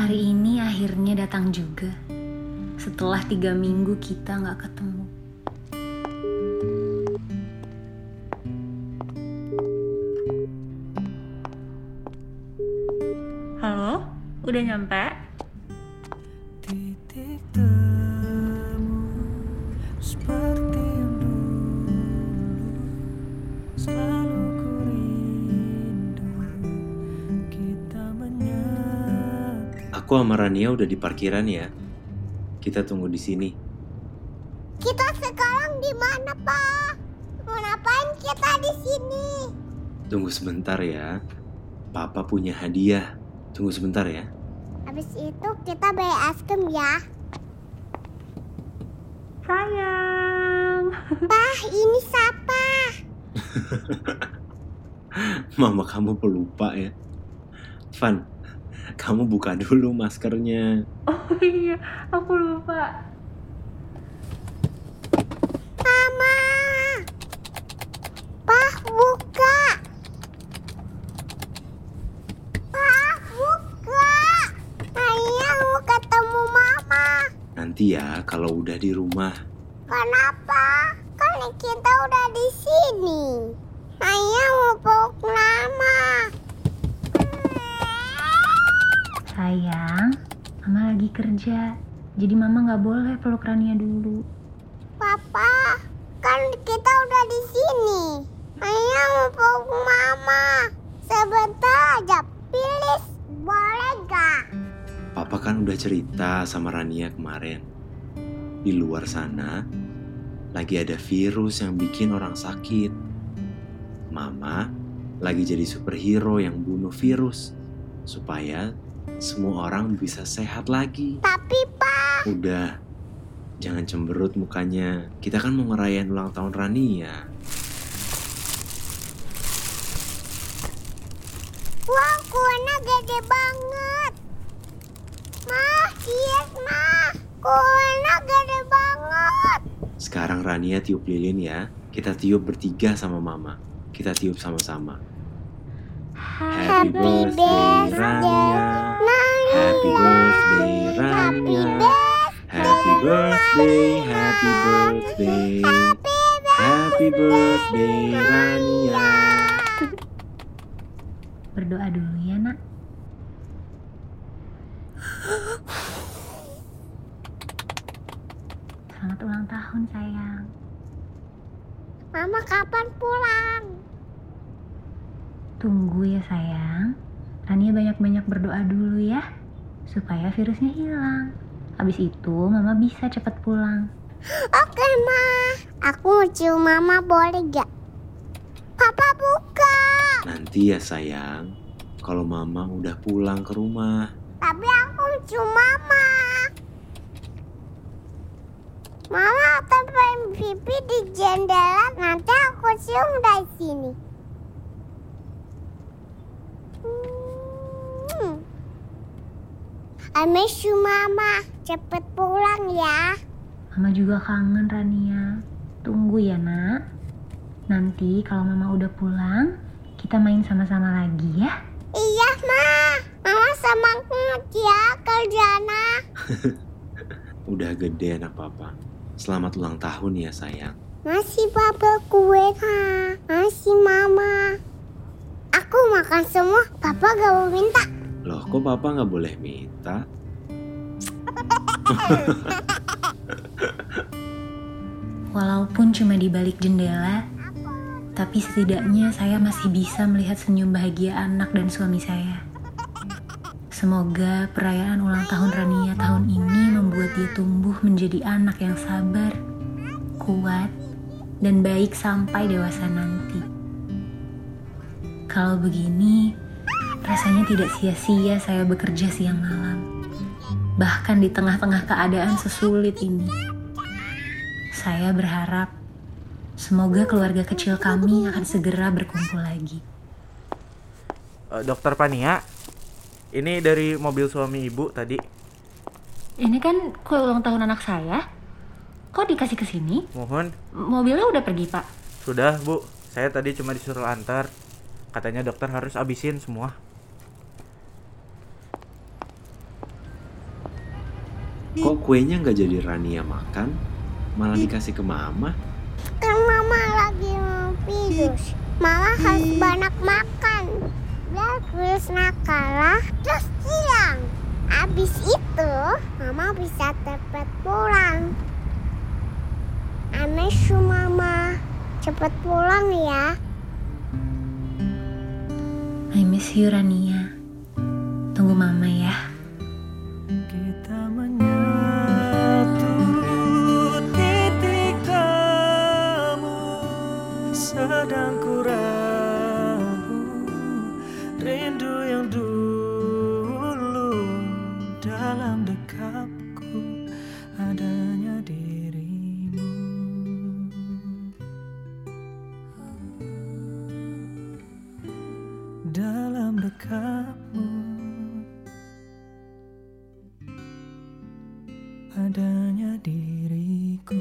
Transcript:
Hari ini akhirnya datang juga. Setelah tiga minggu kita nggak ketemu. Halo, udah nyampe? Aku sama Rania udah di parkiran ya. Kita tunggu di sini. Kita sekarang di mana, Pak? Mau ngapain kita di sini? Tunggu sebentar ya. Papa punya hadiah. Tunggu sebentar ya. Habis itu kita beli es krim ya. Sayang. Pak, ini siapa? Mama kamu pelupa ya. Van, kamu buka dulu maskernya. Oh iya, aku lupa. Mama. Pak, buka. Pak, buka. Saya mau ketemu Mama. Nanti ya kalau udah di rumah. Kenapa? Kan kita udah di sini. Saya mau peluk Mama. Sayang, Mama lagi kerja. Jadi Mama nggak boleh peluk Rania dulu. Papa, kan kita udah di sini. Saya mau peluk Mama. Sebentar aja, please. Boleh gak? Papa kan udah cerita sama Rania kemarin. Di luar sana lagi ada virus yang bikin orang sakit. Mama lagi jadi superhero yang bunuh virus supaya semua orang bisa sehat lagi. Tapi Pak, Udah, jangan cemberut mukanya. Kita kan mau ngerayain ulang tahun Rania. wah kuahnya gede banget. Mah, yes mah. Kuahnya gede banget. Sekarang Rania tiup lilin ya. Kita tiup bertiga sama Mama. Kita tiup sama-sama. Happy birthday Rania. Happy birthday Rania. Happy birthday, happy birthday. Happy birthday Rania. Berdoa dulu ya, Nak. Selamat ulang tahun, sayang. Mama kapan pulang? Tunggu ya, sayang. Rania banyak-banyak berdoa dulu ya, supaya virusnya hilang. Habis itu, Mama bisa cepat pulang. Oke, Ma. Aku mau cium Mama boleh gak? Papa buka. Nanti ya sayang, kalau Mama udah pulang ke rumah. Tapi aku mau cium Mama. Mama tempelin pipi di jendela. Nanti aku cium dari sini. I miss you, Mama. Cepet pulang ya. Mama juga kangen, Rania. Tunggu ya, Nak. Nanti kalau Mama udah pulang, kita main sama-sama lagi ya. Iya, Ma. Mama semangat ya kerjana. Udah gede anak papa. Selamat ulang tahun ya sayang. Masih papa kue, ha. Masih mama. Aku makan semua, papa gak mau minta. Loh kok papa nggak boleh minta? Walaupun cuma di balik jendela, tapi setidaknya saya masih bisa melihat senyum bahagia anak dan suami saya. Semoga perayaan ulang tahun Rania tahun ini membuat dia tumbuh menjadi anak yang sabar, kuat, dan baik sampai dewasa nanti. Kalau begini, rasanya tidak sia-sia saya bekerja siang malam. Bahkan di tengah-tengah keadaan sesulit ini. Saya berharap semoga keluarga kecil kami akan segera berkumpul lagi. Eh, Dokter Pania, ini dari mobil suami ibu tadi. Ini kan kue ulang tahun anak saya. Kok dikasih ke sini? Mohon, Mobilnya udah pergi, Pak. sudah bu. Saya tadi cuma disuruh antar. Katanya dokter harus abisin semua. Kok kuenya nggak jadi Rania makan, malah dikasih ke mama? Kan mama lagi mau virus. Mama harus banyak makan. Biar virus nakalah terus hilang. Abis itu, mama bisa cepat pulang. You, mama. Cepat pulang ya. I miss you Rania. Tunggu mama ya. Kita menyatu Sedang ku rabu Rindu yang dulu Dalam dekapku Adanya dirimu. Dalam dekapmu adanya diriku